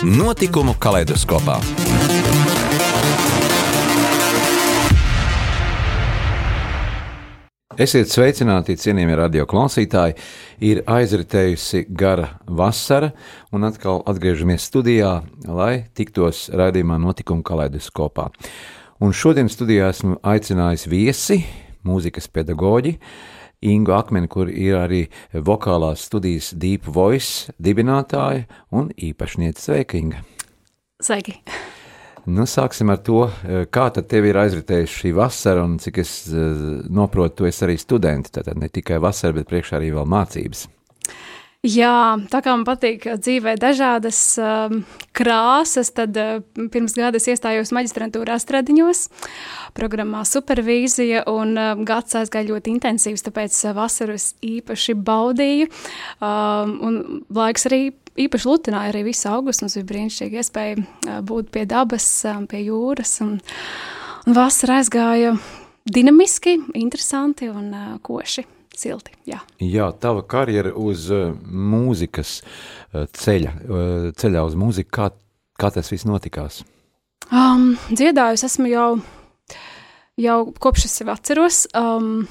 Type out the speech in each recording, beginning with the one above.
Notikumu kaleidoskopā. Esiet sveicināti, cienījamie radioklausītāji. Ir aizritējusi gara vasara, un atkal atgriežamies studijā, lai tiktos raidījumā notikuma kaleidoskopā. Un šodien studijā esmu aicinājis viesi, mūzikas pedagoģi, Ingu Akmeni, kur ir arī vokālās studijas Deep Voice dibinātāja un īpašniece Sveika, Inga. Sveiki! Nu, sāksim ar to, eh, kā tad tev ir aizritējusi šī vasara, un cik es uh, noprotu, tu esi arī studenti, tātad ne tikai vasara, bet priekšā arī vēl mācības. Jā, tā kā man patīk dzīvē dažādas um, krāsas, tad uh, pirms gada es iestājos maģistrantūrā stradiņos, programmā supervīzija, un uh, gads aizgāja ļoti intensīvs, tāpēc vasaru es īpaši baudīju, um, un laiks arī īpaši lutināja arī visu augustu. Mums bija brīnišķīgi iespēja būt pie dabas, pie jūras. Un, un vasara aizgāja dinamiski, interesanti un uh, koši. Silti, jā. jā, tava karjera uz uh, mūzikas uh, ceļa, uh, ceļā uz mūziku, kā, kā tas viss notikās? Um, dziedājusi esmu jau, jau kopš es sev atceros. Um,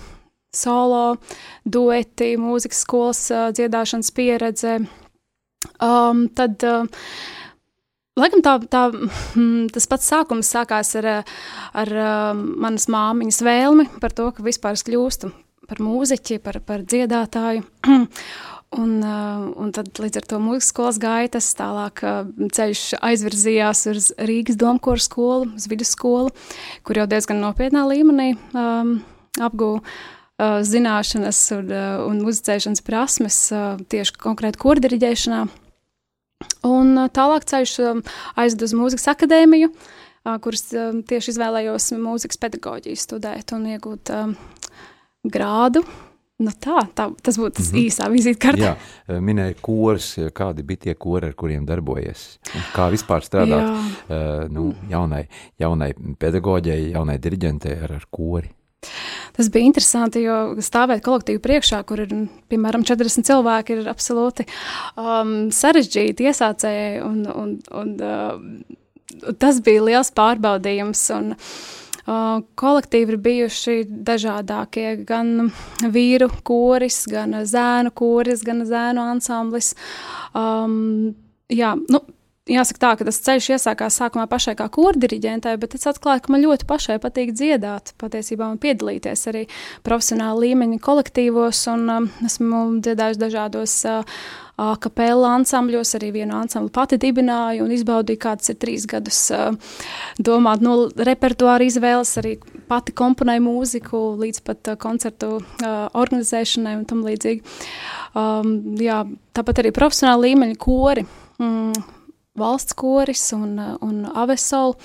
solo, dueti, mūzikas skolas uh, dziedāšanas pieredze, Um, tad, uh, laikam, tā, tā, mm, tas pats sākums sākās ar, ar uh, manas māmiņas vēlmi par to, ka vispār es kļūstu par mūziķi, par, par dziedātāju. Un, uh, un tad līdz ar to mūzikas skolas gaitas tālāk uh, ceļš aizvirzījās uz Rīgas domkoru skolu, uz vidusskolu, kur jau diezgan nopietnā līmenī um, apgūvu uh, zināšanas un, uh, un muzicēšanas prasmes uh, tieši konkrēti kordiriģēšanā. Un uh, tālāk ceļš um, aizved uz mūzikas akadēmiju, uh, kuras um, tieši izvēlējos mūzikas pedagoģiju studēt un iegūt um, grādu. Nu tā, tā, tas būtu tas mm -hmm. īsā vizītkārta. Jā, minēja kurs, kādi bija tie kori, ar kuriem darbojies. Kā vispār strādāt uh, nu, jaunai, jaunai pedagoģijai, jaunai diriģentei ar, ar kori? Tas bija interesanti, jo stāvēt kolektīvu priekšā, kur ir piemēram 40 cilvēki, ir absolūti um, sarežģīti iesācēji. Un, un, un, uh, tas bija liels pārbaudījums. Un, Uh, kolektīvi ir bijuši dažādākie, gan vīru koris, gan zēnu koris, gan zēnu ansamblis. Um, jā, nu, jāsaka tā, ka tas ceļš iesākās sākumā pašai kā kordiriģentai, bet es atklāju, ka man ļoti pašai patīk dziedāt, patiesībā un piedalīties arī profesionāla līmeņa kolektīvos, un um, esmu dziedājusi dažādos uh, kapela ansambļos, arī vienu ansambli pati dibināju un izbaudīju, kāds ir trīs gadus domāt no repertuāra izvēles, arī pati komponēju mūziku līdz pat koncertu organizēšanai un tam līdzīgi. Jā, tāpat arī profesionāla līmeņa kori. Mm, valsts koris un, un Avesol.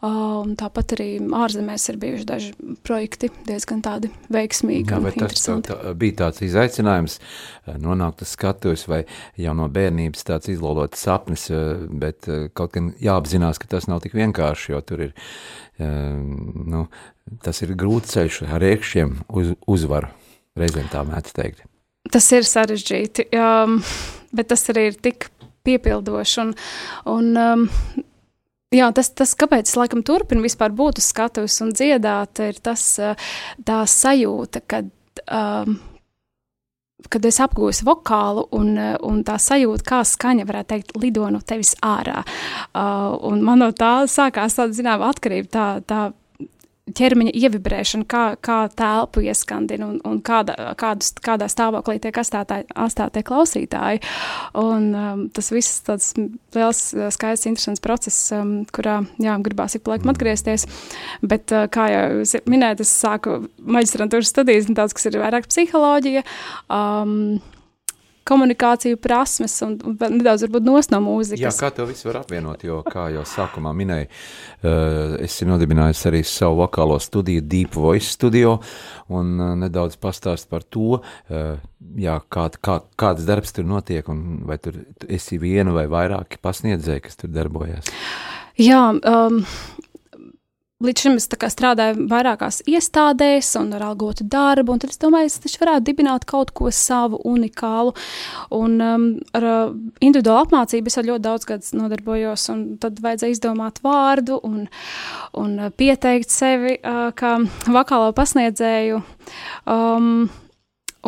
Um, tāpat arī ārzemēs ir bijuši daži projekti, diezgan tādi veiksmīgi. Jā, vai tas tā, tā, bija tāds izaicinājums uh, nonākt uz skatuves, vai jau no bērnības tāds izlolots sapnis, uh, bet uh, kaut gan jāapzinās, ka tas nav tik vienkārši, jo tur ir, nu, tas ir grūts ceļš ar iekšiem uz uzvaru, reizēm tā mēdz teikt. Tas ir sarežģīti, um, bet tas arī ir tik piepildoši. Un, un, um, Jā, tas, tas, kāpēc es laikam turpinu vispār būt uz skatuves un dziedāt, ir tas uh, tā sajūta, kad, um, kad es apgūstu vokālu un, uh, un tā sajūta, kā skaņa, varētu teikt, lido no tevis ārā. Uh, man no tā sākās tāda, zināma, atkarība, tā, tā ķermeņa ievibrēšana, kā, kā telpu ieskandina un, un kāda, kādus, kādā stāvoklī tiek atstātie klausītāji. Un, um, tas viss tāds liels, skaists, interesants process, um, kurā, jā, gribās ik pa laikam atgriezties. Bet, uh, kā jau jūs minējat, es sāku maģistrantūras studijas, tāds, kas ir vairāk psiholoģija. Um, komunikāciju prasmes un, un nedaudz varbūt nos no mūzikas. Jā, kā to visu var apvienot, jo, kā jau sākumā minēju, uh, esi nodibinājis arī savu vokālo studiju Deep Voice studio un uh, nedaudz pastāst par to, uh, jā, kā, kā, kāds darbs tur notiek un vai tur esi viena vai vairāki pasniedzēji, kas tur darbojas. Jā, um, Līdz šim es strādāju vairākās iestādēs un ar algotu darbu, un tad es domāju, es taču varētu dibināt kaut ko savu, unikālu. Un um, ar uh, individuālu apmācību es ļoti daudz gadus nodarbojos, un tad vajadzēja izdomāt vārdu un, un uh, pieteikt sevi uh, kā vokālo pasniedzēju. Um,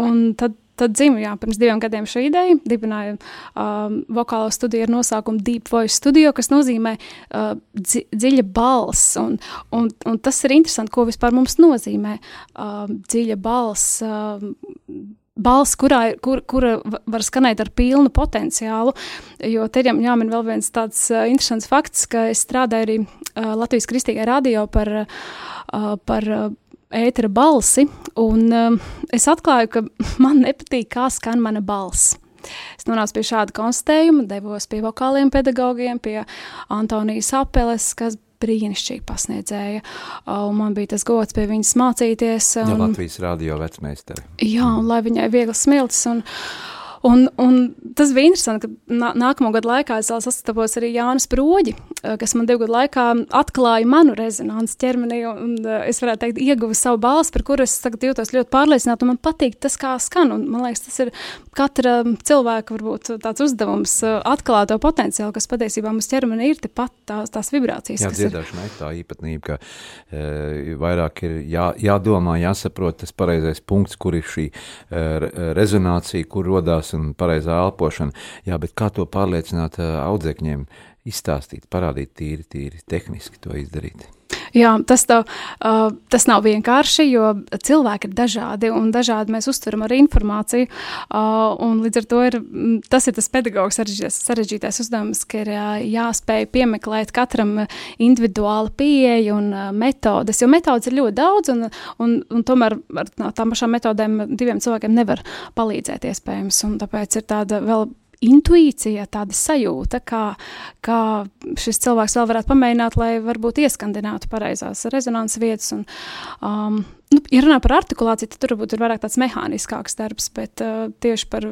un tad Tad dzima, jā, pirms diviem gadiem šī ideja. Dibināju um, vokālo studiju ar nosaukumu Deep Voice Studio, kas nozīmē uh, dzi dziļa balss. Un, un, un tas ir interesanti, ko vispār mums nozīmē uh, dziļa balss. Uh, balss, kurā, kur, kura var skanēt ar pilnu potenciālu. Jo te ir jāmin vēl viens tāds uh, interesants fakts, ka es strādāju arī uh, Latvijas Kristīgajā radio par, uh, par uh, ētera balsi, un um, es atklāju, ka man nepatīk, kā skan mana balss. Es nonācu pie šāda konstatējuma, devos pie vokāliem pedagogiem, pie Antonijas Apeles, kas brīnišķīgi pasniedzēja. Un man bija tas gods pie viņas mācīties. Un, ja Latvijas radio vecmeistari. Jā, un lai viņai vieglas smilts. Un, Un, un tas bija interesanti, ka nā, nākamo gadu laikā es sastapos arī Jānis Broģi, eh, kas man divu gadu laikā atklāja manu rezonanci ķermenī, un, un eh, es varētu teikt, ieguva savu balsi, par kuru es tagad jūtos ļoti pārliecināta, un man patīk tas, kā skan, un man liekas, tas ir katra cilvēka varbūt tāds uzdevums eh, atklāt to potenciālu, kas patiesībā mums ķermenī ir tepat tās, tās vibrācijas. Jā, dziedāšana ir tā īpatnība, ka e, vairāk ir jā, jādomā, jāsaprot tas pareizais punkts, kur ir šī e, rezonācija, kur rodās un pareizā elpošana. Jā, bet kā to pārliecināt audzēkņiem, izstāstīt, parādīt tīri, tīri tehniski to izdarīt? Jā, tas, tā, uh, tas nav vienkārši, jo cilvēki ir dažādi un dažādi mēs uztveram arī informāciju. Uh, līdz ar to ir, tas ir tas pedagogs sarežģītais uzdevums, ka ir uh, jāspēj piemeklēt katram individuāla pieeja un uh, metodes, jo metodas ir ļoti daudz, un, un, un tomēr ar tām pašām metodēm diviem cilvēkiem nevar palīdzēt iespējams, un tāpēc ir tāda vēl intuīcija, tāda sajūta, kā, kā šis cilvēks vēl varētu pamēģināt, lai varbūt ieskandinātu pareizās rezonanses vietas. Un, um, nu, ja runā par artikulāciju, tad tur varbūt ir vairāk tāds mehāniskāks darbs, bet uh, tieši par,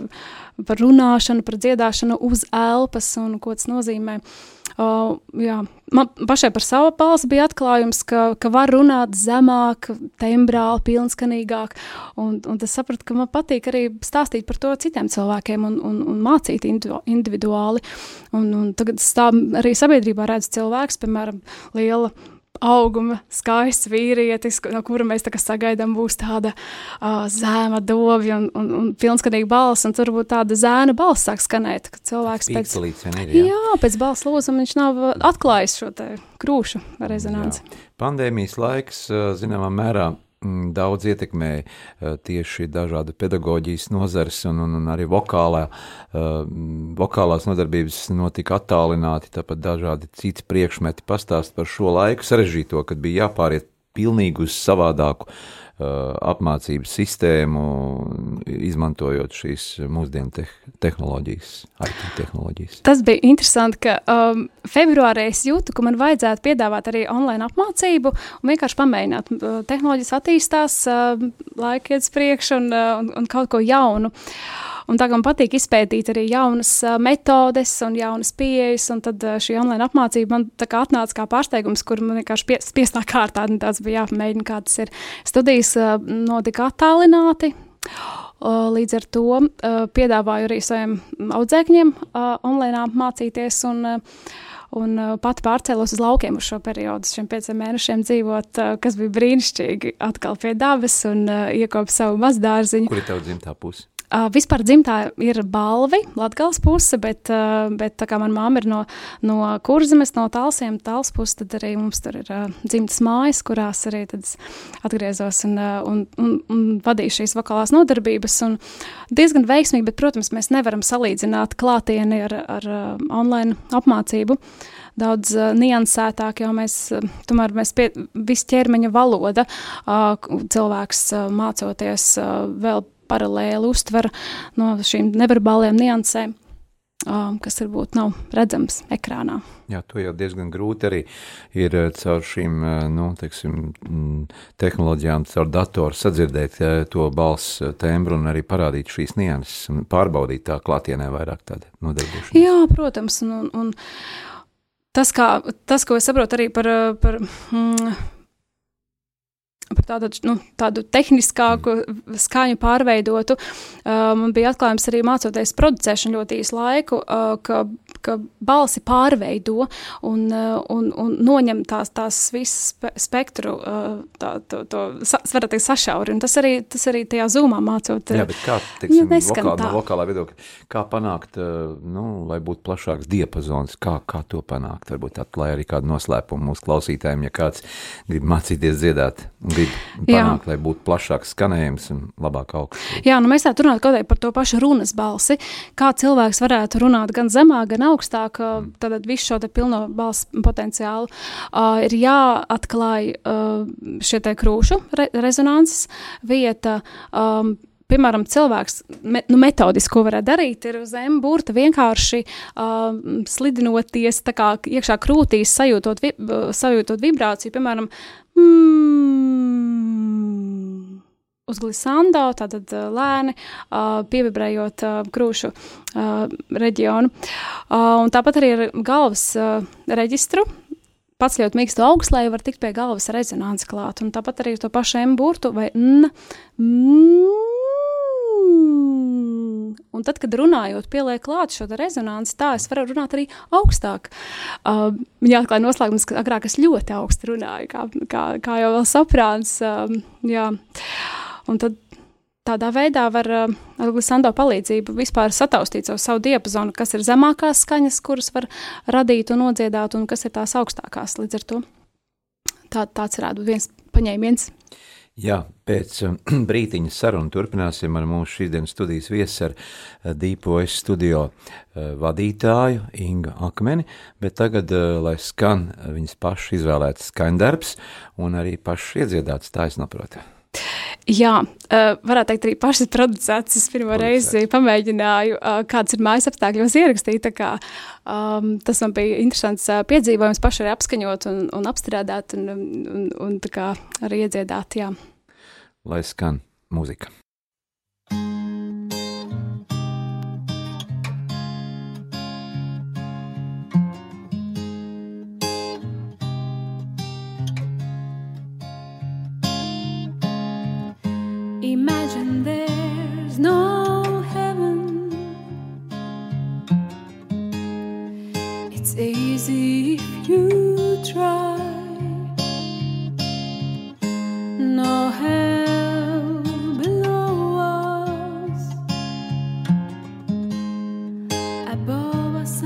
par runāšanu, par dziedāšanu uz elpas un ko tas nozīmē. Uh, Uh, jā, man pašai par savu balsi bija atklājums, ka, ka var runāt zemāk, tembrāli, pilnskanīgāk. Un, un es sapratu, ka man patīk arī stāstīt par to citiem cilvēkiem un, un, un mācīt individuāli. Un, un tagad es tā arī sabiedrībā redzu cilvēks, piemēram, liela auguma, skaists vīrietis, no kura mēs sagaidām, būs tāda uh, zēma dobja un, un, un pilnskatīga balss, un tur būtu tāda zēna balss sāk skanēt, ka cilvēks pēc, ir, jā. Jā, pēc balss lūzuma viņš nav atklājis šo krūšu rezonanci. Jā. Pandēmijas laiks, zināmā mērā, daudz ietekmēja uh, tieši dažādu pedagoģijas nozares un, un, un arī vokālā, uh, vokālās nodarbības notika attālināti, tāpat dažādi citi priekšmeti pastāst par šo laiku sarežģīto, kad bija jāpāriet pilnīgi uz savādāku Uh, apmācības sistēmu, izmantojot šīs mūsdienu te tehnoloģijas, IT tehnoloģijas. Tas bija interesanti, ka um, februārī es jūtu, ka man vajadzētu piedāvāt arī online apmācību un vienkārši pamēģināt. Uh, tehnoloģijas attīstās, uh, laika iet priekš un, uh, un, un kaut ko jaunu. Uh, Un tā kā man patīk izpētīt arī jaunas metodes un jaunas pieejas, un tad šī online apmācība man kā atnāca kā pārsteigums, kur man vienkārši pie, spiestā kārtā tāds bija jāpamēģina, kā tas ir. Studijas notika attālināti. Līdz ar to piedāvāju arī saviem audzēkņiem online mācīties. Un, un pati pārcēlos uz laukiem uz šo periodu, šiem pieciem mēnešiem dzīvot, kas bija brīnišķīgi. Atkal pie dabas un iekopu savu mazdārziņu. Kur ir tava dzimtā puse? Uh, vispār dzimtā ir balvi, latgals puse, bet, uh, bet tā kā mana māma ir no, no kurzemes, no talsiem, tals puse, tad arī mums tur ir uh, dzimtas mājas, kurās arī atgriezos un, uh, un, un, un vadīju šīs vokālās nodarbības. Un diezgan veiksmīgi, bet, protams, mēs nevaram salīdzināt klātieni ar, ar uh, online apmācību daudz uh, niansētāk, jo mēs uh, tomēr mēs pie visu ķermeņa valoda uh, cilvēks uh, mācoties uh, vēl paralēli uztver no šīm neverbāliem niansēm um, kas varbūt nav redzams ekrānā. Jā, to jau diezgan grūti arī ir uh, caur šīm uh, nu, teiksim, mm, tehnoloģijām, caur datoru sadzirdēt uh, to balss tembru un arī parādīt šīs nianses un pārbaudīt tā klātienē vairāk tādu nodarbošanos. Jā, protams, un, un, un tas, kā, tas, ko es saprotu arī par, par mm, par tādu, nu, tādu tehniskāku skaņu pārveidotu. Uh, man bija atklājums arī mācoties producēšanu ļoti īsu laiku, uh, ka, ka balsi pārveido un, uh, un, un noņem tās, tās visas spe spektru, uh, tā, to, to varat teikt, sašauri. Un tas arī, tas arī tajā zūmā mācot. Jā, bet kā, teiksim, ja vokāl, no vokālā viedokļa, kā panākt, nu, lai būtu plašāks diapazons, kā, kā to panākt? Varbūt atklāja arī kādu noslēpumu mūsu klausītājiem, ja kāds grib mācīties dziedāt grib panākt, Jā. lai būtu plašāks skanējums un labāk augsts. Jā, nu mēs tā runājam kaut par to pašu runas balsi, kā cilvēks varētu runāt gan zemāk, gan augstāk, mm. tad visu šo pilno balss potenciālu uh, ir jāatklāj uh, šie krūšu re rezonanses vieta. Um, piemēram, cilvēks, me, nu, metodiski, ko varētu darīt, ir uz M burta vienkārši uh, slidinoties kā iekšā krūtīs, sajūtot, vi, sajūtot vibrāciju, piemēram, mm, uz glisando, tātad lēni, pievibrējot krūšu reģionu. Un tāpat arī ar galvas reģistru pats ļoti mīkstu augstslēju var tikt pie galvas rezonances klāt, un tāpat arī to pašu M burtu vai N. Un tad, kad runājot, pieliek klāt šo rezonanci, tā es varu runāt arī augstāk. Uh, jāatklāj noslēgums, ka agrāk es ļoti augstu runāju, kā, kā, kā jau vēl saprāns. Uh, jā. Un tad tādā veidā var uh, ar glisando palīdzību vispār sataustīt savu, savu diapazonu, kas ir zemākās skaņas, kuras var radīt un nodziedāt, un kas ir tās augstākās līdz ar to. Tā, tāds varētu būt viens paņēmiens. Jā, pēc um, brītiņa saruna turpināsim ar mūsu šīsdienas studijas viesi ar uh, Deepojas studio vadītāju Inga Akmeni, bet tagad, lai skan viņas pašu izvēlētas skaņdarbs un arī pašu iedziedāts, tā es saprotu. Jā, varētu teikt, arī pašas producētas. Es pirmo Producēt. reizi pamēģināju, kādas ir mājas apstākļos ierakstīt. Kā, um, tas man bija interesants piedzīvojums, pašai apskaņot un, un apstrādāt un, un, un kā, arī iedziedāt. Jā lai skan mūzika. try. No hell below us. Above us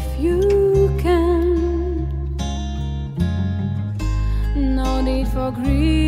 if you can. No need for grief.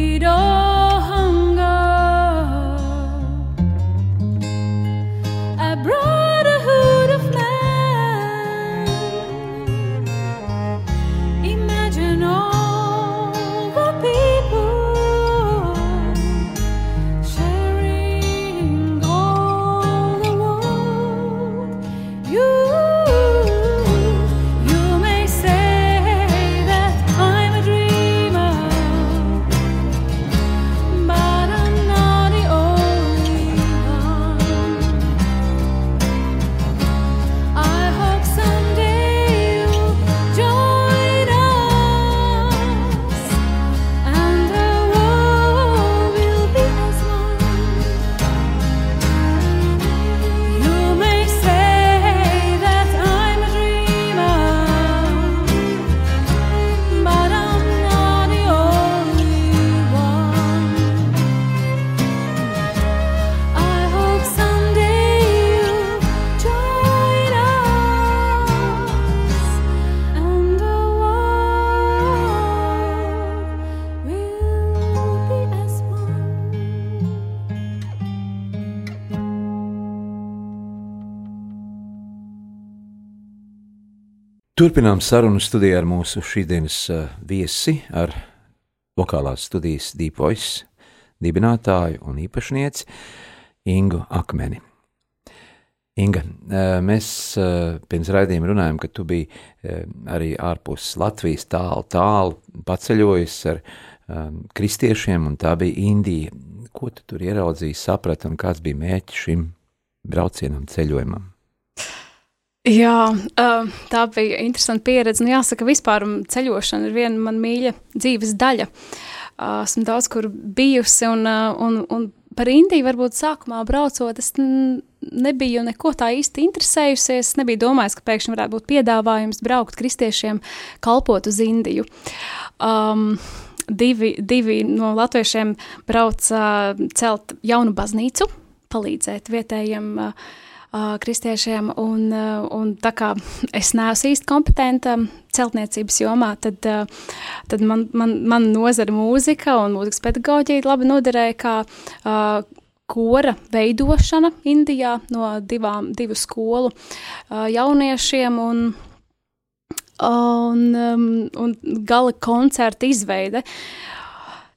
Turpinām sarunu studiju ar mūsu šīsdienas uh, viesi, ar vokālās studijas Voice dibinātāju un īpašnieci Ingu Akmeni. Inga, mēs pirms raidījuma runājām, ka tu biji arī ārpus Latvijas tālu, tālu paceļojis ar kristiešiem, un tā bija Indija. Ko tu tur ieraudzīji, saprati, un kāds bija mērķis šim braucienam, ceļojumam? Jā, tā bija interesanta pieredze. Nu, jāsaka, vispār ceļošana ir viena man mīļa dzīves daļa. Esmu daudz kur bijusi, un, un, un par Indiju varbūt sākumā braucot, es nebiju neko tā īsti interesējusies. Es nebiju domājis, ka pēkšņi varētu būt piedāvājums braukt kristiešiem, kalpot uz Indiju. Um, divi, divi no latviešiem brauca celt jaunu baznīcu, palīdzēt vietējiem uh, kristiešiem, un, un tā kā es neesmu īsti kompetenta celtniecības jomā, tad, tad man, man, man nozara mūzika un mūzikas pedagoģija labi noderēja kā kora veidošana Indijā no divām, divu skolu jauniešiem un un, un gala koncerta izveide. Uh,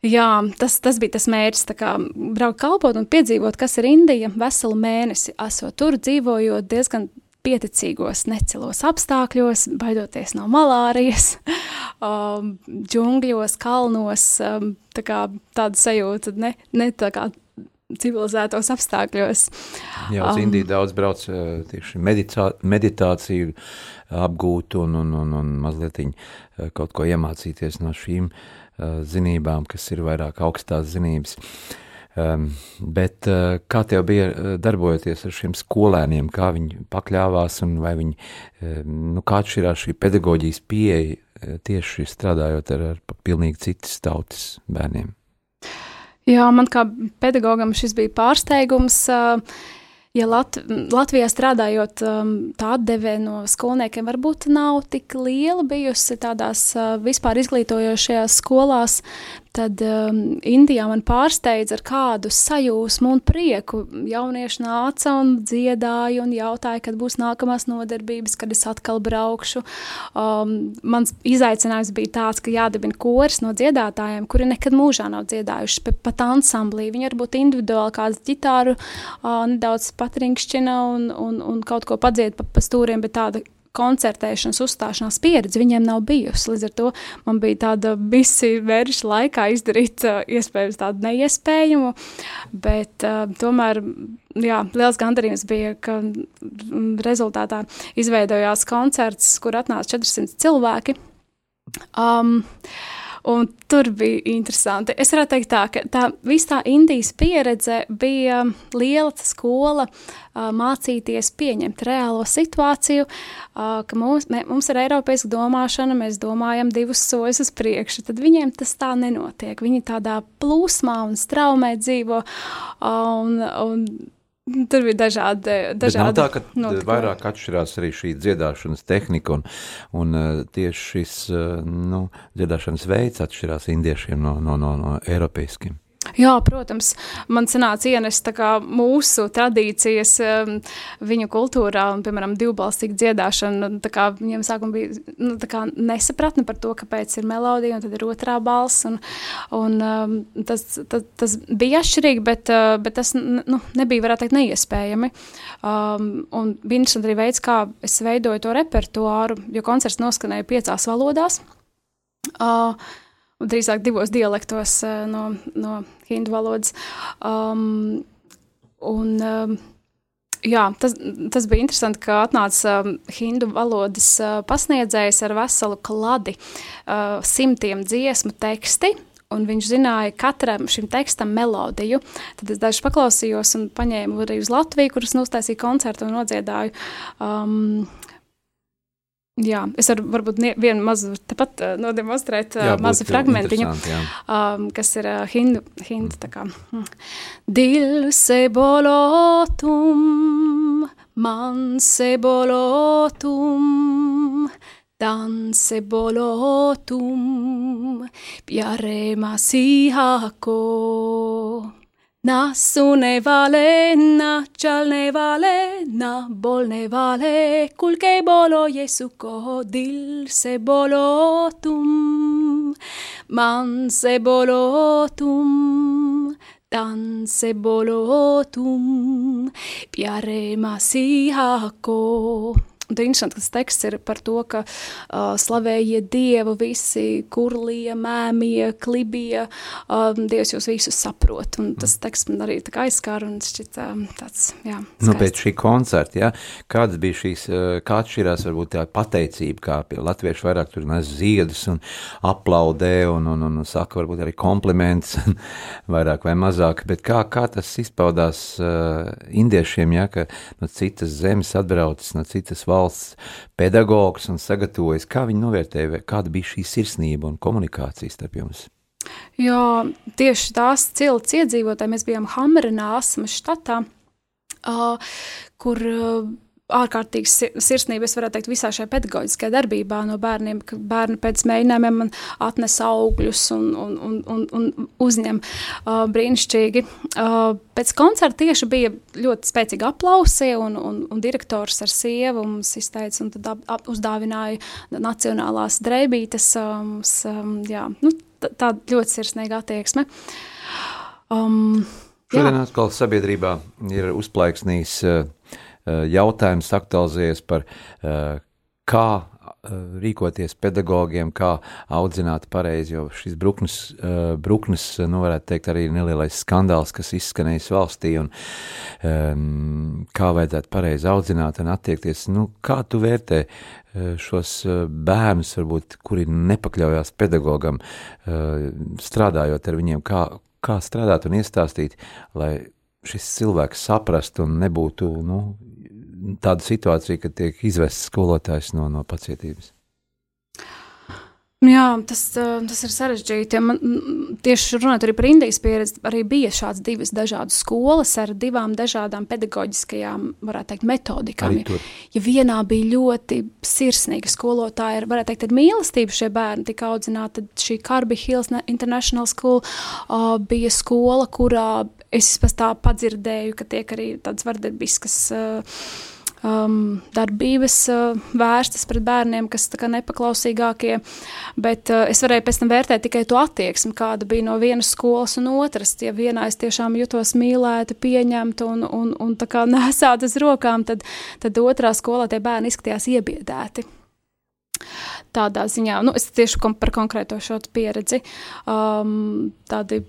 Jā, tas, tas bija tas mērķis. Braukt, kalpot un piedzīvot, kas ir Indija veselu mēnesi, esot tur dzīvojot diezgan pieticīgos, necelos apstākļos, baidoties no malārijas, um, džungļos, kalnos. Um, tā kā tāda sajūta, ne, ne tā kā civilizētos apstākļos. Jā, uz um, Indiju daudz brauc uh, tieši meditā, meditāciju apgūt un, un, un, un mazliet uh, kaut ko iemācīties no šīm uh, zinībām, kas ir vairāk augstās zinības. Um, bet uh, kā tev bija uh, darbojoties ar šiem skolēniem, kā viņi pakļāvās un vai viņi, uh, nu, kā atšķirās šī pedagoģijas pieeja tieši strādājot ar, ar pilnīgi citas tautas bērniem? Jā, man kā pedagogam šis bija pārsteigums. Uh, ja Lat Latvijā strādājot, um, tā atdeve no skolniekiem varbūt nav tik liela bijusi tādās uh, vispār izglītojošajās skolās, tad um, Indijā man pārsteidza ar kādu sajūsmu un prieku. Jaunieši nāca un dziedāja un jautāja, kad būs nākamās nodarbības, kad es atkal braukšu. Um, mans izaicinājums bija tāds, ka jādibina kurs no dziedātājiem, kuri nekad mūžā nav dziedājuši pat, pat ansamblī. Viņi varbūt individuāli kādu ģitāru uh, nedaudz patrinkšķina un, un, un kaut ko padzied pa, pa stūriem, bet tāda koncertēšanas, uzstāšanās pieredze viņiem nav bijusi. Līdz ar to man bija tāda visi vērša laikā izdarīt iespējams tādu neiespējamu, bet uh, tomēr, jā, liels gandarījums bija, ka rezultātā izveidojās koncerts, kur atnāca 400 cilvēki. Um, Un tur bija interesanti. Es varētu teikt, tā, ka tā visa tā Indijas pieredze bija liela skola mācīties pieņemt reālo situāciju, ka mums, mē, mums ir eiropeiska domāšana, mēs domājam divus soļus uz priekšu. Tad viņiem tas tā nenotiek. Viņi tādā plūsmā un straumē dzīvo. Un, un Tur bija dažādi. dažādi tā, ka notikumi. vairāk atšķirās arī šī dziedāšanas tehnika, un, un uh, tieši šis uh, nu, dziedāšanas veids atšķirās indiešiem no, no, no, no eiropeiskiem. Jā, protams, man sanāca ienest mūsu tradīcijas um, viņu kultūrā, un, piemēram, divbalsīga dziedāšana. Kā, viņiem sākumā bija nu, nesapratne par to, kāpēc ir melodija, un tad ir otrā balss. Un, un, um, tas, tas, tas bija atšķirīgi, bet, uh, bet tas nu, nebija, varētu teikt, neiespējami. Um, un bija interesanti arī veids, kā es veidoju to repertuāru, jo koncerts noskanēja piecās valodās. Uh, drīzāk divos dialektos uh, no, no hindu valodas. Um, un, um, Jā, tas, tas bija interesanti, ka atnāca um, hindu valodas uh, pasniedzējs ar veselu kladi, uh, simtiem dziesmu teksti, un viņš zināja katram šim tekstam melodiju. Tad es dažus paklausījos un paņēmu arī uz Latviju, kuras uztaisīja koncertu un nodziedāju um, Jā, es varu varbūt vienu mazu, tepat uh, nodemonstrēt uh, jā, mazu fragmentiņu, um, kas ir uh, hindu, hindu tā kā. Mm. Dil se bolotum, man se bolotum, dan se bolotum, piare masihako, Nasu ne vale, na čal ne vale, na bol ne vale, kulke bolo Jesu ko dil se bolotum, man se bolotum, tan se bolotum, piare masihako. Un interesanti, ka tas teksts ir par to, ka uh, slavēja Dievu visi, kurlie, mēmie, klibie, um, Dievs jūs visus saprot. Un tas teksts man arī tā kā aizskāra un šķita um, tāds, jā. Skaists. Nu, pēc šī koncerta, ja, kādas bija šīs, kā atšķirās varbūt tā pateicība, kā pie latviešu vairāk tur nes ziedus un aplaudē un, un, un, un saka varbūt arī kompliments, vairāk vai mazāk, bet kā, kā tas izpaudās uh, indiešiem, ja, ka no citas zemes atbraucis, no citas valsts, valsts pedagogs un sagatavojis. Kā viņi novērtēja, kāda bija šī sirsnība un komunikācija starp jums? Jo tieši tās cilts iedzīvotāji, mēs bijām Hamrenā, Asmas štatā, uh, kur uh, ārkārtīgi sirsnība, es varētu teikt, visā šajā pedagoģiskajā darbībā no bērniem, ka bērni pēc mēģinājumiem man atnes augļus un, un, un, un, un uzņem uh, brīnišķīgi. Uh, pēc koncerta tieši bija ļoti spēcīgi aplausi, un, un, un direktors ar sievu mums izteica, un tad ap, ap, uzdāvināja nacionālās dreibītes. Um, um, jā, nu, tā ļoti sirsnīga attieksme. Um, Šodien atkal sabiedrībā ir uzplaiksnījis uh, jautājums aktualizējies par eh, kā eh, rīkoties pedagogiem, kā audzināt pareizi, jo šis bruknes, bruknes nu varētu teikt, arī nelielais skandāls, kas izskanējis valstī, un um, kā vajadzētu pareizi audzināt un attiekties. Nu, kā tu vērtē šos bērnus, varbūt, kuri nepakļaujās pedagogam, strādājot ar viņiem, kā, kā strādāt un iestāstīt, lai šis cilvēks saprastu un nebūtu nu, tāda situācija, kad tiek izvests skolotājs no, no pacietības? Jā, tas, tas ir sarežģīti. Man, tieši runājot par Indijas pieredzi, arī bija šādas divas dažādas skolas ar divām dažādām pedagoģiskajām, varētu teikt, metodikām. Ja, ja vienā bija ļoti sirsnīga skolotāja, varētu teikt, ar mīlestību šie bērni tika audzināti, tad šī Carby Hills International School uh, bija skola, kurā es pēc tā padzirdēju, ka tiek arī tādas vardarbiskas. Uh, um, darbības uh, vērstas pret bērniem, kas kā nepaklausīgākie, bet uh, es varēju pēc tam vērtēt tikai to attieksmi, kāda bija no vienas skolas un otras. Ja vienā es tiešām jutos mīlēta, pieņemta un, un, un nesāta uz rokām, tad, tad otrā skolā tie bērni izskatījās iebiedēti tādā ziņā, nu, es tieši par konkrēto šo pieredzi, um, tādi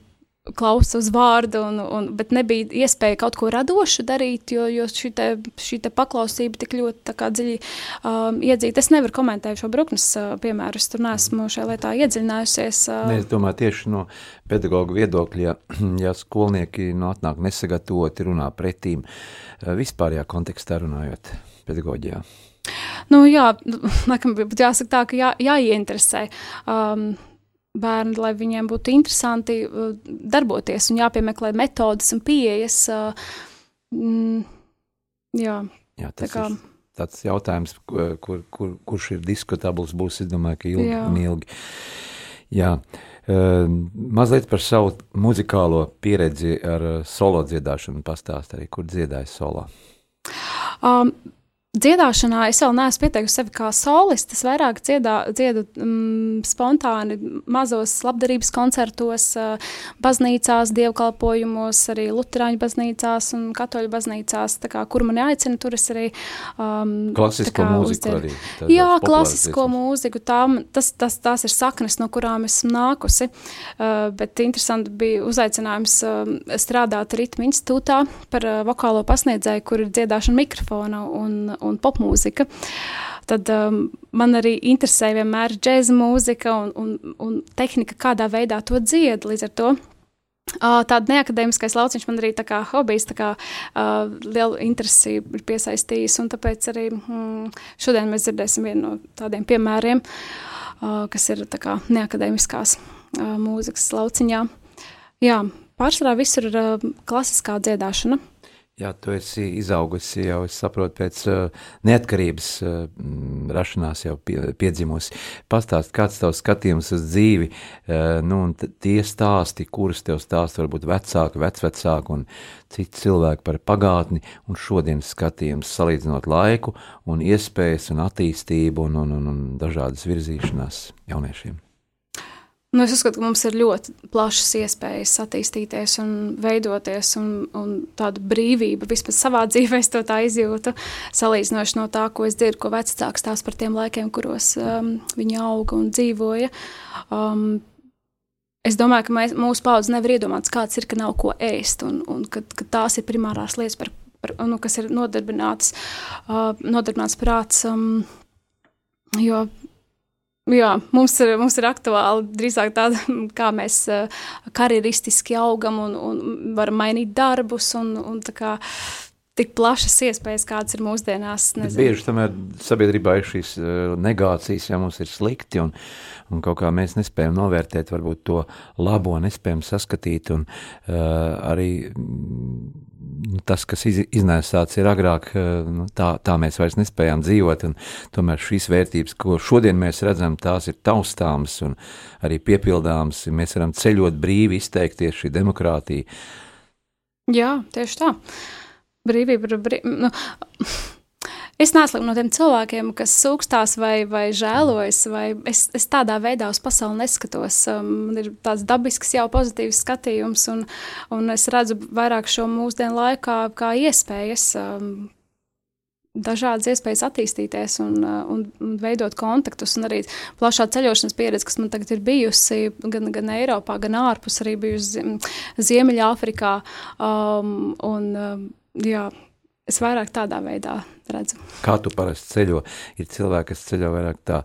klausa uz vārdu, un, un, bet nebija iespēja kaut ko radošu darīt, jo, jo šī, paklausība tik ļoti dziļi um, iedzīta. Es nevaru komentēt šo bruknes uh, piemēru, es tur neesmu šajā lietā iedziļinājusies. Uh. Ne, es domāju, tieši no pedagoģa viedokļa, ja, ja skolnieki nu, atnāk nesagatavoti, runā pretīm, uh, vispārējā kontekstā runājot pedagoģijā. Nu, jā, laikam, jāsaka tā, ka jā, jāieinteresē. Um, bērni, lai viņiem būtu interesanti uh, darboties un jāpiemeklē metodas un pieejas. Uh, mm, jā, jā, tas kā, ir tāds jautājums, kur, kur, kurš ir diskutabls, būs, es domāju, ka ilgi jā. un ilgi. Jā. Uh, mazliet par savu muzikālo pieredzi ar solo dziedāšanu pastāst arī, kur dziedāja solo. Um, Dziedāšanā es vēl neesmu pieteikusi sevi kā solists. Es vairāk dziedā, dziedu mm, spontāni mazos labdarības koncertos, uh, baznīcās, dievkalpojumos, arī Lutāņu baznīcās un Katoļu baznīcās. Kā, kur mani aicina, tur es arī. Um, klasisko kā, mūziku uzdziedu. arī. Jā, klasisko mūziku. Tām, tas, tas, tās ir saknes, no kurām esmu nākusi. Uh, bet interesanti bija uzaicinājums uh, strādāt Ritmu institūtā par uh, vokālo pasniedzēju, kur ir dziedāšana mikrofona. Un, un popmūzika. Tad um, man arī interesē vienmēr džēza mūzika un, un, un tehnika, kādā veidā to dzied. Līdz ar to Uh, Tāda neakadēmiskais lauciņš man arī kā hobijs, tā kā uh, liela interesi ir piesaistījis, tāpēc arī mm, šodien mēs dzirdēsim vienu no tādiem piemēriem, uh, kas ir kā neakadēmiskās uh, mūzikas lauciņā. Jā, pārsvarā visur ir uh, klasiskā dziedāšana. Jā, tu esi izaugusi jau, es saprotu, pēc uh, neatkarības uh, rašanās jau pie, piedzimusi. Pastāst, kāds tavs skatījums uz dzīvi, uh, nu, un tie stāsti, kurus tev stāst varbūt vecāki, vecvecāki un citi cilvēki par pagātni un šodienas skatījums, salīdzinot laiku un iespējas un attīstību un, un, un, un dažādas virzīšanās jauniešiem. Nu, es uzskatu, ka mums ir ļoti plašas iespējas attīstīties un veidoties, un, un tāda brīvība vismaz savā dzīvē, es to tā izjūtu, salīdzinoši no tā, ko es dzirdu, ko vecāks tās par tiem laikiem, kuros um, viņi auga un dzīvoja. Um, es domāju, ka mēs, mūsu paudze nevar iedomāties, kāds ir, ka nav ko ēst, un, un ka, ka tās ir primārās lietas, par, par, nu, kas ir nodarbinātas, uh, nodarbināts prāts. Um, jo Jā, mums ir, mums ir aktuāli drīzāk tāda, kā mēs uh, karjeristiski augam un, un varam mainīt darbus un, un tā kā tik plašas iespējas, kādas ir mūsdienās. Bieži tomēr sabiedrībā ir šīs uh, negācijas, ja mums ir slikti un, un kaut kā mēs nespējam novērtēt varbūt to labo, nespējam saskatīt un uh, arī tas, kas iz, iznēsāts ir agrāk, eh, nu, tā, tā mēs vairs nespējām dzīvot, tomēr šīs vērtības, ko šodien mēs redzam, tās ir taustāmas un arī piepildāmas, mēs varam ceļot brīvi, izteikties šī demokrātija. Jā, tieši tā. Brīvība ir brīvība. Nu, Es neesmu no tiem cilvēkiem, kas sūkstās vai, vai žēlojas, vai es, es tādā veidā uz pasauli neskatos. Um, man ir tāds dabisks, jau pozitīvs skatījums, un, un es redzu vairāk šo mūsdienu laikā kā iespējas. Um, dažādas iespējas attīstīties un, uh, un, un veidot kontaktus, un arī plašā ceļošanas pieredze, kas man tagad ir bijusi gan, gan Eiropā, gan ārpus, arī bijusi Ziemeļāfrikā. Um, un, um, jā, Es vairāk tādā veidā redzu. Kā tu parasti ceļo? Ir cilvēki, kas ceļo vairāk tā,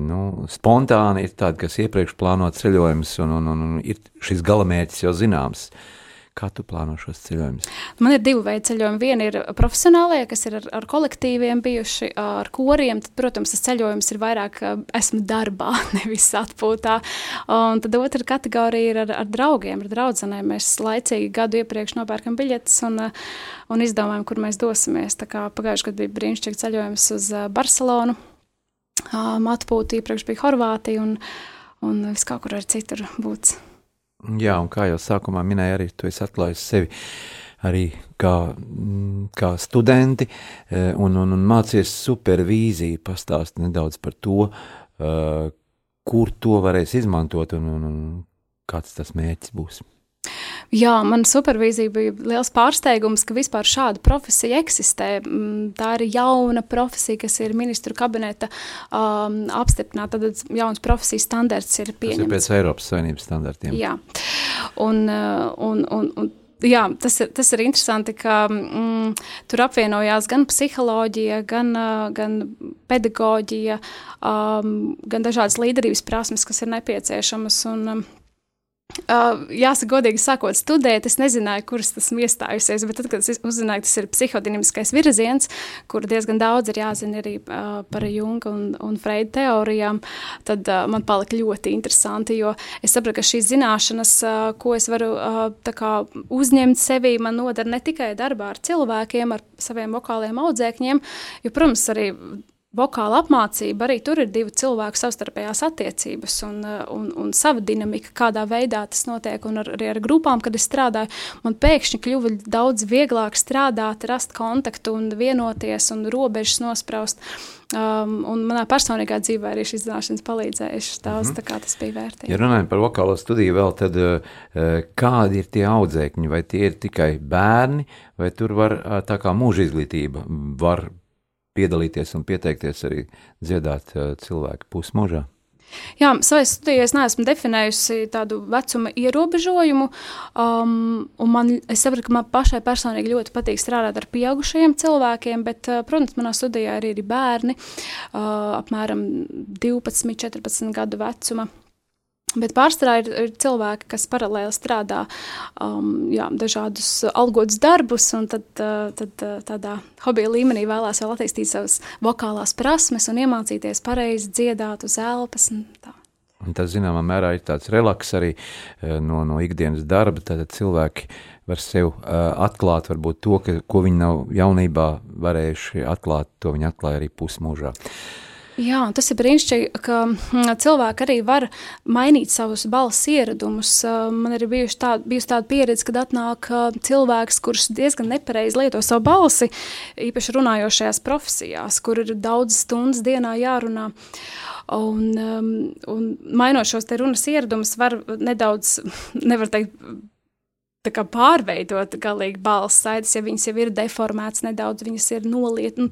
nu, spontāni, ir tādi, kas iepriekš plāno ceļojumus, un, un, un, ir šis galamērķis jau zināms. Uh, Kā tu plāno šos ceļojumus? Man ir divi veidi ceļojumi. Viena ir profesionālie, kas ir ar, ar kolektīviem bijuši, ar koriem. Tad, protams, tas ceļojums ir vairāk esmu darbā, nevis atpūtā. Un tad otra kategorija ir ar, ar draugiem, ar draugiem. Mēs laicīgi gadu iepriekš nopērkam biļetes un, un izdomājam, kur mēs dosimies. Pagājušajā gadā bija brīnišķīgs ceļojums uz Barcelonu. Atpūta iepriekš bija Horvātija un, un vis kaut kur arī citur būts. Jā, un kā jau sākumā minēja, arī tu esi atklājis sevi arī kā, mm, kā studenti e, un, un, un mācies supervīziju, pastāst nedaudz par to, e, kur to varēs izmantot un, un, un kāds tas mērķis būs. Jā, man supervīzija bija liels pārsteigums, ka vispār šāda profesija eksistē. Mm, tā ir jauna profesija, kas ir ministru kabineta um, apstiprināta. Tad jauns profesijas standarts ir pieņemts. Tas ir pēc Eiropas Savienības standartiem. Jā, un, uh, un, un, un Jā, tas ir, tas ir interesanti, ka mm, tur apvienojās gan psiholoģija, gan, uh, gan pedagoģija, um, gan dažādas līderības prasmes, kas ir nepieciešamas. Un, um, Uh, jāsaka, godīgi sakot, studēt, es nezināju, kuras tas iestājusies, bet tad, kad es uzzināju, tas ir psihodinamiskais virziens, kur diezgan daudz ir jāzina arī uh, par Junga un, un Freida teorijām, tad uh, man palika ļoti interesanti, jo es sapratu, ka šīs zināšanas, uh, ko es varu uh, kā, uzņemt sevī, man nodara ne tikai darbā ar cilvēkiem, ar saviem vokāliem audzēkņiem, jo, protams, arī vokāla apmācība, arī tur ir divu cilvēku savstarpējās attiecības un, uh, un, un sava dinamika, kādā veidā tas notiek. Un ar, arī ar grupām, kad es strādāju, man pēkšņi kļuva daudz vieglāk strādāt, rast kontaktu un vienoties un robežas nospraust. Um, un manā personīgā dzīvē arī šīs zināšanas palīdzējušas daudz, mm tā kā tas bija vērtīgi. Ja runājam par vokālo studiju vēl, tad uh, kādi ir tie audzēkņi? Vai tie ir tikai bērni, vai tur var uh, tā kā mūža izglītība var piedalīties un pieteikties arī dziedāt uh, cilvēku pusmužā? Jā, savā studijā es neesmu definējusi tādu vecuma ierobežojumu. Um, man, es saprotu, ka man pašai personīgi ļoti patīk strādāt ar pieaugušajiem cilvēkiem, bet, uh, protams, manā studijā ir arī bērni, uh, apmēram 12, 14 gadu vecuma. Bet pārsvarā ir, ir cilvēki, kas paralēli strādā um, jā, dažādus algotus darbus, un tad, uh, tad uh, tādā hobija līmenī vēlās vēl attīstīt savas vokālās prasmes un iemācīties pareizi dziedāt uz elpas. Tā. Tas, zināmā mērā, ir tāds relaks arī no, no ikdienas darba. Tad cilvēki var sev uh, atklāt varbūt to, ka, ko viņi nav jaunībā varējuši atklāt, to viņi atklāja arī pusmūžā. Jā, tas ir brīnišķīgi, ka hm, cilvēki arī var mainīt savus balss ieradumus. Man ir bijuši tā, bijusi tāda pieredze, kad atnāk cilvēks, kurš diezgan nepareizi lieto savu balsi, īpaši runājošajās profesijās, kur ir daudz stundas dienā jārunā. Un, um, un mainot šos runas ieradumus, var nedaudz, nevar teikt, kā, pārveidot galīgi balss saites, ja viņas jau ir deformētas nedaudz, viņas ir noliet, nu,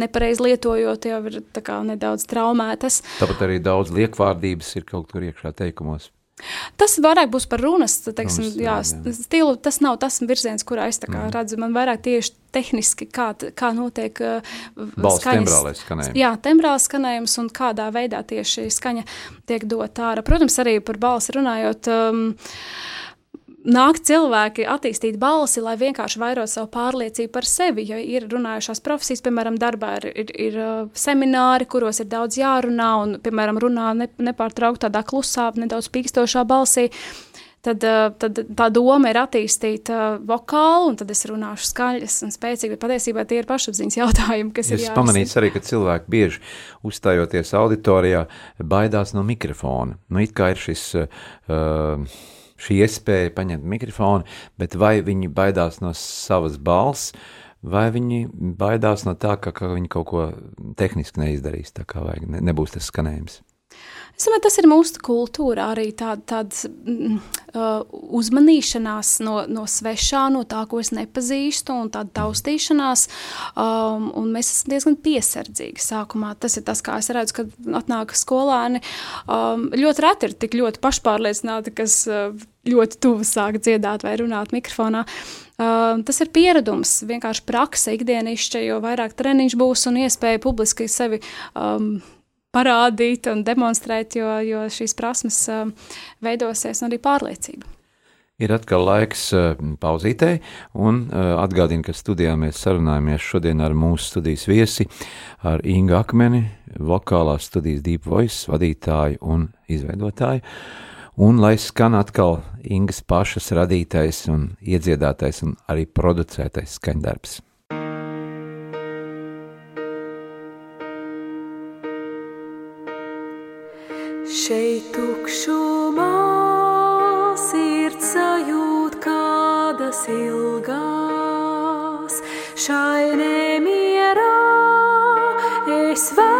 nepareizi lietojot, jau ir kā, nedaudz traumētas. Tāpat arī daudz liekvārdības ir kaut kur iekšā teikumos. Tas vairāk būs par runas, teiksim, runas jā, jā. stilu. Tas nav tas virziens, kurā es mm. redzu. Man vairāk tieši tehniski, kā, kā notiek uh, skaņas. Skanējums. Jā, tembrālais skanējums un kādā veidā tieši skaņa tiek dot ārā. Protams, arī par balsi runājot. Um, nāk cilvēki attīstīt balsi, lai vienkārši vairot savu pārliecību par sevi. Jo ir runājušās profesijas, piemēram, darbā ir, ir, ir uh, semināri, kuros ir daudz jārunā, un, piemēram, runā ne, nepārtraukti tādā klusā, nedaudz pīkstošā balsī. Tad, uh, tad tā doma ir attīstīt uh, vokālu, un tad es runāšu skaļas un spēcīgi, bet patiesībā tie ir pašapziņas jautājumi, kas es ir jārisina. pamanīju arī, ka cilvēki bieži uzstājoties auditorijā baidās no mikrofona. Nu, it kā ir šis uh, šī iespēja paņemt mikrofonu, bet vai viņi baidās no savas balss, vai viņi baidās no tā, ka, ka viņi kaut ko tehniski neizdarīs, tā kā vajag, ne, nebūs tas skanējums. Es domāju, tas ir mūsu kultūrā arī tāda, tāda mm, uh, uzmanīšanās no, no svešā, no tā, ko es nepazīstu, un tāda taustīšanās. Um, un mēs esam diezgan piesardzīgi sākumā. Tas ir tas, kā es redzu, kad atnāk skolēni. Um, ļoti reti ir tik ļoti pašpārliecināti, kas uh, ļoti tuvu sāk dziedāt vai runāt mikrofonā. Uh, tas ir pieredums, vienkārši praksa ikdienišķa, jo vairāk treniņš būs un iespēja publiski sevi um, parādīt un demonstrēt, jo, jo šīs prasmes uh, veidosies un arī pārliecība. Ir atkal laiks uh, pauzītei, un uh, atgādinu, ka studijā mēs sarunājamies šodien ar mūsu studijas viesi, ar Ingu Akmeni, vokālās studijas Deep Voice vadītāju un izveidotāju. Un lai skan atkal Ingas pašas radītais un iedziedātais un arī producētais skaņdarbs. Šeit tukšumā sirds sajūt kādas ilgās, šai nemierā es vēlos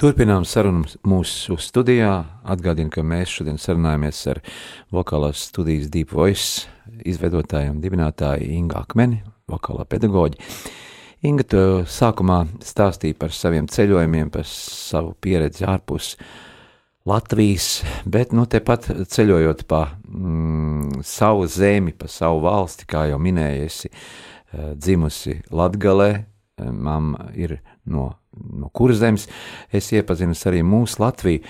Turpinām sarunu mūsu studijā. Atgādinu, ka mēs šodien sarunājamies ar vokālās studijas Deep Voice izveidotāju un dibinātāju Ingu Akmeni, vokālā pedagoģi. Inga, tu sākumā stāstīja par saviem ceļojumiem, par savu pieredzi ārpus Latvijas, bet nu tepat ceļojot pa mm, savu zemi, pa savu valsti, kā jau minēji, esi uh, dzimusi Latgalē, mamma ir no no kuras zemes es iepazinos arī mūsu Latviju.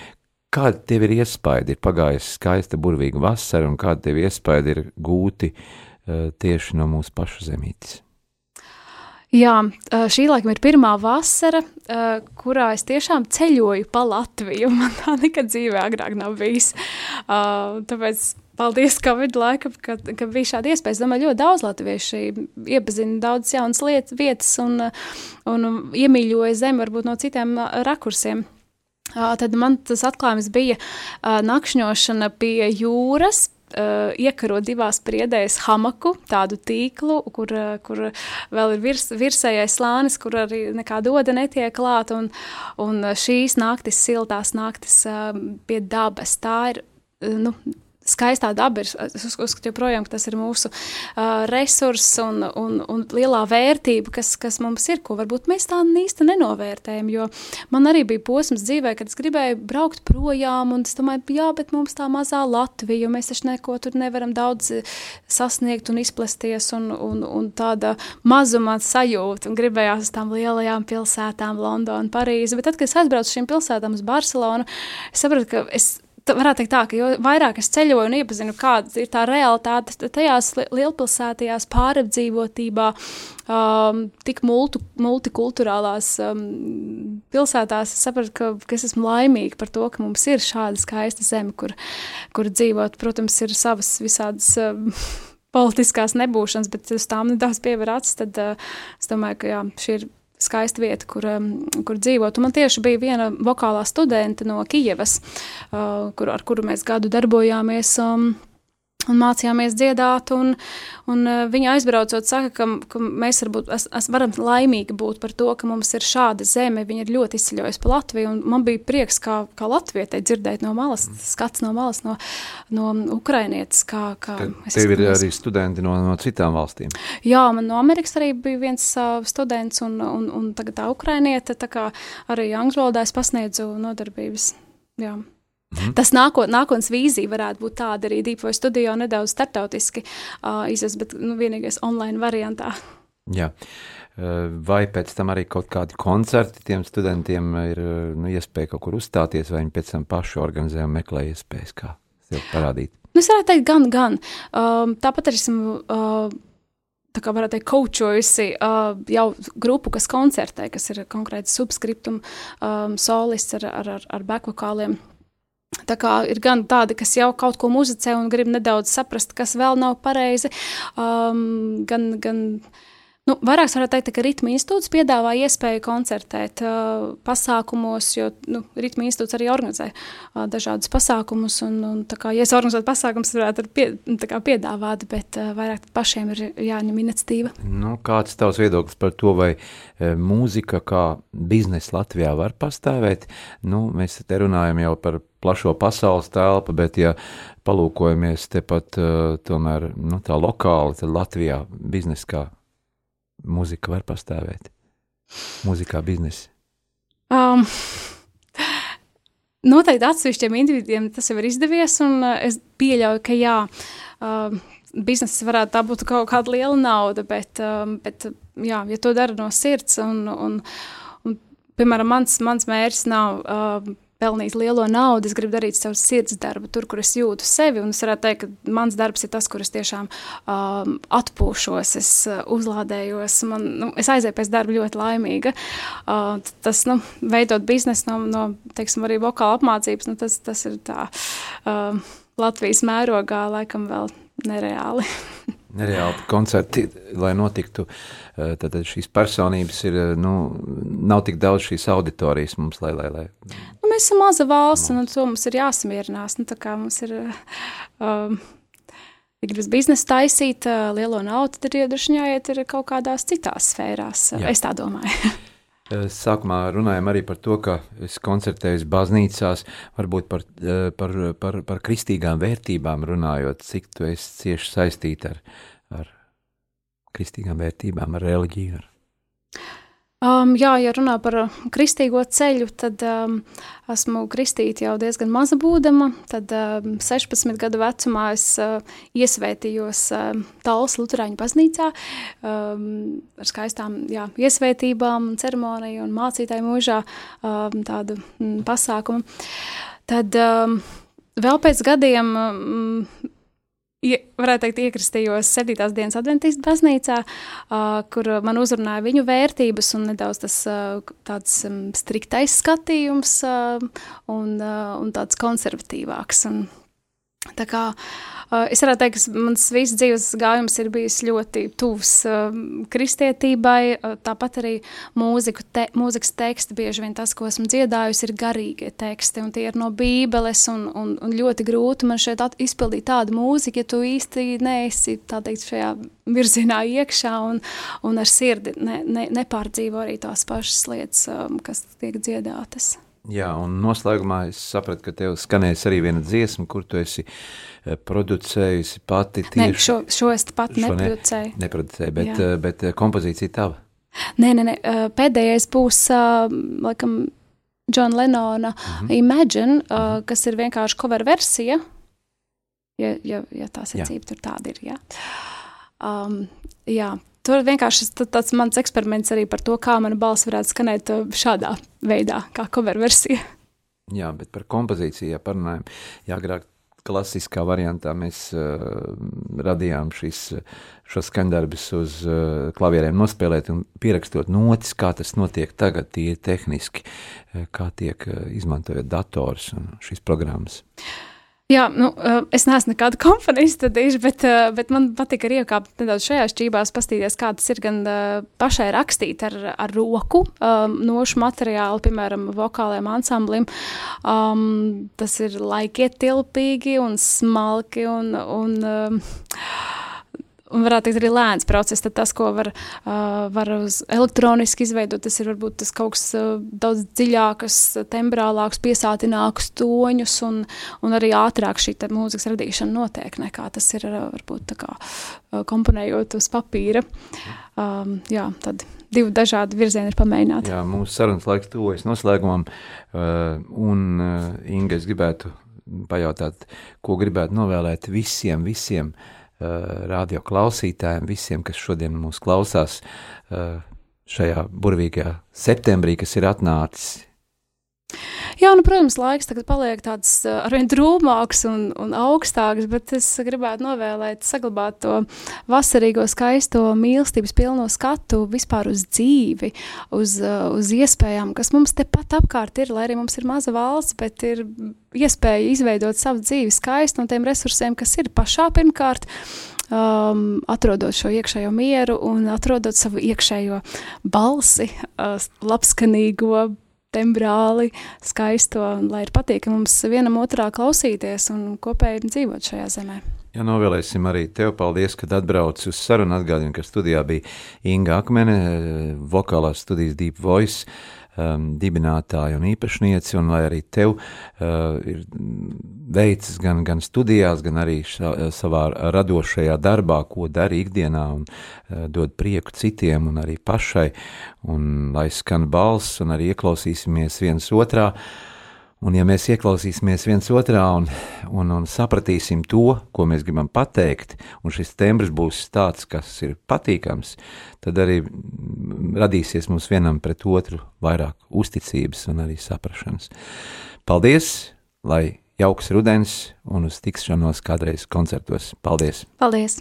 Kāda tev ir iespaida? Ir pagājusi skaista, burvīga vasara, un kāda tev iespaida ir gūti uh, tieši no mūsu pašu zemītes? Jā, šī laikam ir pirmā vasara, kurā es tiešām ceļoju pa Latviju. Man tā nekad dzīvē agrāk nav bijis. Tāpēc paldies Covid laikam, ka, ka bija šāda iespēja. Es domāju, ļoti daudz latvieši iepazina daudz jaunas lietas, vietas un, un iemīļoja zemi varbūt no citiem rakursiem. Tad man tas atklājums bija nakšņošana pie jūras, uh, iekarot divās priedēs hamaku, tādu tīklu, kur, kur vēl ir virs, virsējais slānis, kur arī nekāda oda netiek klāta. Un, un šīs naktis, siltās naktis uh, pie dabas, tā ir. Uh, nu, skaistā daba ir. Es uzskatu, joprojām, ka tas ir mūsu uh, resurss un, un, un lielā vērtība, kas, kas mums ir, ko varbūt mēs tā īsti nenovērtējam. Jo man arī bija posms dzīvē, kad es gribēju braukt projām, un es domāju, jā, bet mums tā mazā Latvija, mēs taču neko tur nevaram daudz sasniegt un izplesties, un, un, un tāda mazumā sajūta, un gribējās uz tām lielajām pilsētām, Londonu, Parīzi. Bet tad, kad es aizbraucu uz šīm pilsētām, uz Barcelonu, es sapratu, ka es varētu teikt tā, ka jo vairāk es ceļoju un iepazinu, kāda ir tā realitāte tajās lielpilsētajās pārapdzīvotībā, um, tik multu, multikulturālās um, pilsētās, es sapratu, ka, ka es esmu laimīga par to, ka mums ir šāda skaista zeme, kur, kur dzīvot. Protams, ir savas visādas. Um, politiskās nebūšanas, bet uz tām nedaudz pievēr acis, tad uh, es domāju, ka jā, šī ir skaista vieta, kur, um, kur dzīvot. Un man tieši bija viena vokālā studente no Kijevas, uh, kur, ar kuru mēs gadu darbojāmies. Um, un mācījāmies dziedāt. Un, un uh, viņa aizbraucot, saka, ka, ka mēs varbūt es, es varam laimīgi būt par to, ka mums ir šāda zeme. Viņa ir ļoti izceļojusi pa Latviju. Man bija prieks, kā, kā Latvijai dzirdēt no malas, skats no malas, no, no Ukrainietes. Kā, kā Tev ir arī studenti no, no citām valstīm. Jā, man no Amerikas arī bija viens uh, students, un, un, un tagad tā Ukrainiete. Tā kā arī angļu valodā es pasniedzu nodarbības. Jā. Mhm. Tas nākot, nākotnes vīzija varētu būt tāda arī Deepvoice studio nedaudz startautiski uh, izvest, bet nu, vienīgais online variantā. Jā. Vai pēc tam arī kaut kādi koncerti tiem studentiem ir nu, iespēja kaut kur uzstāties, vai viņi pēc tam paši organizē un meklē iespējas, kā sev parādīt? Nu, es varētu teikt, gan, gan. Um, tāpat arī esmu. Uh, tā kā varētu teikt, kočojusi uh, jau grupu, kas koncertē, kas ir konkrēti subskriptum um, solists ar, ar, ar, ar backvokāliem. Tā kā ir gan tādi, kas jau kaut ko muzicē un grib nedaudz saprast, kas vēl nav pareizi, um, gan, gan Nu, vairāk varētu teikt, ka Ritma institūts piedāvā iespēju koncertēt uh, pasākumos, jo nu, Ritma institūts arī organizē uh, dažādus pasākumus. Un, un, kā, ja es organizētu pasākumus, varētu pie, kā, piedāvāt, bet uh, vairāk pašiem ir jāņem iniciatīva. Nu, kāds ir tavs viedoklis par to, vai e, mūzika kā biznesa Latvijā var pastāvēt? Nu, mēs te runājam jau par plašo pasaules telpu, bet ja palūkojamies tepat uh, tomēr nu, tā lokāli, tad Latvijā biznesa kā mūzika var pastāvēt? Mūzikā biznesa. Um, noteikti atsevišķiem individiem tas jau ir izdevies, un uh, es pieļauju, ka jā, uh, biznesa varētu tā būt kaut kāda liela nauda, bet, um, bet jā, ja to dara no sirds, un, un, un piemēram, mans, mans mērķis nav. Uh, pelnīt lielo naudu, es gribu darīt savu sirds darbu, tur, kur es jūtu sevi. Un es varētu teikt, ka mans darbs ir tas, kur es tiešām um, atpūšos, es uh, uzlādējos. Man, nu, es aizēju pēc darba ļoti laimīga. Uh, tas, nu, veidot biznesu no, no teiksim, arī vokāla apmācības, nu, tas, tas ir tā uh, Latvijas mērogā laikam vēl nereāli. Nereāli koncerti, lai notiktu, tad šīs personības ir, eh, nu, nav tik daudz šīs auditorijas mums, lai, lai, lai. Nu, mēs esam maza valsts, un to mums ir jāsamierinās, nu, tā kā mums ir, um, ja gribas biznesu taisīt, lielo naudu, tad ir droši jāiet ir kaut kādās citās sfērās, Jā. es tā domāju. Sākumā runājām arī par to, ka es koncertēju baznīcās, varbūt par, par, par, par kristīgām vērtībām runājot, cik tu esi cieši saistīta ar, ar kristīgām vērtībām, ar reliģiju. Ar... Um, jā, ja runā par kristīgo ceļu, tad um, esmu kristīta jau diezgan maza būdama. Tad um, 16 gadu vecumā es uh, iesvētījos uh, Tālas Lutāņu baznīcā um, ar skaistām jā, iesvētībām, ceremoniju un mācītāju mūžā um, tādu mm, pasākumu. Tad um, vēl pēc gadiem. Um, varētu teikt, iekristījos 7. dienas adventīstu baznīcā, uh, kur man uzrunāja viņu vērtības un nedaudz tas uh, tāds um, striktais skatījums uh, un, uh, un tāds konservatīvāks. Un, tā kā es varētu teikt, ka mans viss dzīves gājums ir bijis ļoti tuvs kristietībai. Tāpat arī mūziku te, mūzikas teksti, bieži vien tas, ko esmu dziedājusi, ir garīgie teksti, un tie ir no Bībeles, un, un, un ļoti grūti man šeit izpildīt tādu mūziku, ja tu īsti neesi teikt, šajā virzienā iekšā un, un ar sirdi ne, ne, nepārdzīvo arī tās pašas lietas, kas tiek dziedātas. Jā, un noslēgumā es sapratu, ka tev skanēs arī viena dziesma, kur tu esi eh, producējusi pati. Tieši, Nē, šo, šo es pat šo neproducēju. Ne, neproducēju, bet, Jā. Eh, bet eh, kompozīcija tava. Nē, nē, nē, pēdējais būs, laikam, John Lennona mm -hmm. Imagine, -hmm. kas ir vienkārši cover versija, ja, ja, ja tā secība tur tāda ir, jā. Um, jā, Tur vienkārši tāds mans eksperiments arī par to, kā mana balss varētu skanēt uh, šādā veidā, kā cover versija. Jā, bet par kompozīciju ja parunājam. Jā, agrāk klasiskā variantā mēs uh, radījām šis, šos skaņdarbus uz uh, klavierēm nospēlēt un pierakstot notis, kā tas notiek tagad, tie tehniski, uh, kā tiek uh, izmantojot dators un šīs programmas. Uh, Jā, nu, eh, es neesmu nekāda komponista, bet, eh, bet man patīk arī iekāpt nedaudz šajās čībās, pastīties, kā tas ir gan eh, pašai rakstīt ar, ar roku, um, nošu materiālu, piemēram, vokāliem ansamblim. Um, tas ir laikietilpīgi un smalki un, un um, un varētu teikt, arī lēns process. Tad tas, ko var, uh, var elektroniski izveidot, tas ir varbūt tas kaut kas uh, daudz dziļāks, tembrālāks, piesātināks toņus, un, un arī ātrāk šī mūzikas radīšana notiek nekā tas ir varbūt kā, uh, komponējot uz papīra. Um, jā, tad divi dažādi virzieni ir pamēģināti. Jā, mūsu sarunas laiks tuvojas noslēgumam, uh, un uh, Inga, es gribētu pajautāt, ko gribētu novēlēt visiem, visiem uh, radio klausītājiem, visiem, kas šodien mūs klausās eh, šajā burvīgajā septembrī, kas ir atnācis. Jā, nu, protams, laiks tagad paliek tāds uh, arvien drūmāks un, un augstāks, bet es gribētu novēlēt, saglabāt to vasarīgo, skaisto mīlestības pilno skatu vispār uz dzīvi, uz, uh, uz iespējām, kas mums tepat apkārt ir, lai arī mums ir maza valsts, bet ir iespēja izveidot savu dzīvi skaistu no tiem resursiem, kas ir pašā pirmkārt. Um, atrodot šo iekšējo mieru un atrodot savu iekšējo balsi, uh, labskanīgo, tembrāli, skaisto, lai ir patīkami mums vienam otrā klausīties un kopēji dzīvot šajā zemē. Jā, novēlēsim arī tev paldies, kad atbrauc uz sarunu. Atgādinu, ka studijā bija Inga Akmene, vokālās studijas Deep Voice um, dibinātāja un īpašniece, un lai arī tev uh, ir veicis gan, gan studijās, gan arī šā, savā radošajā darbā, ko dari ikdienā un uh, dod prieku citiem un arī pašai, un lai skan balss un arī ieklausīsimies viens otrā. Uh, Un ja mēs ieklausīsimies viens otrā un, un, un sapratīsim to, ko mēs gribam pateikt, un šis tembrs būs tāds, kas ir patīkams, tad arī radīsies mums vienam pret otru vairāk uzticības un arī saprašanas. Paldies, lai jauks rudens un uz tikšanos kādreiz koncertos. Paldies! Paldies!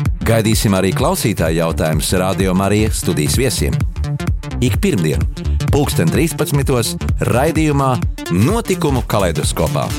Gaidīsim arī klausītāju jautājumus Radio Marija studijas viesiem. Ik pirmdienu, 2013. raidījumā Notikumu kaleidoskopā.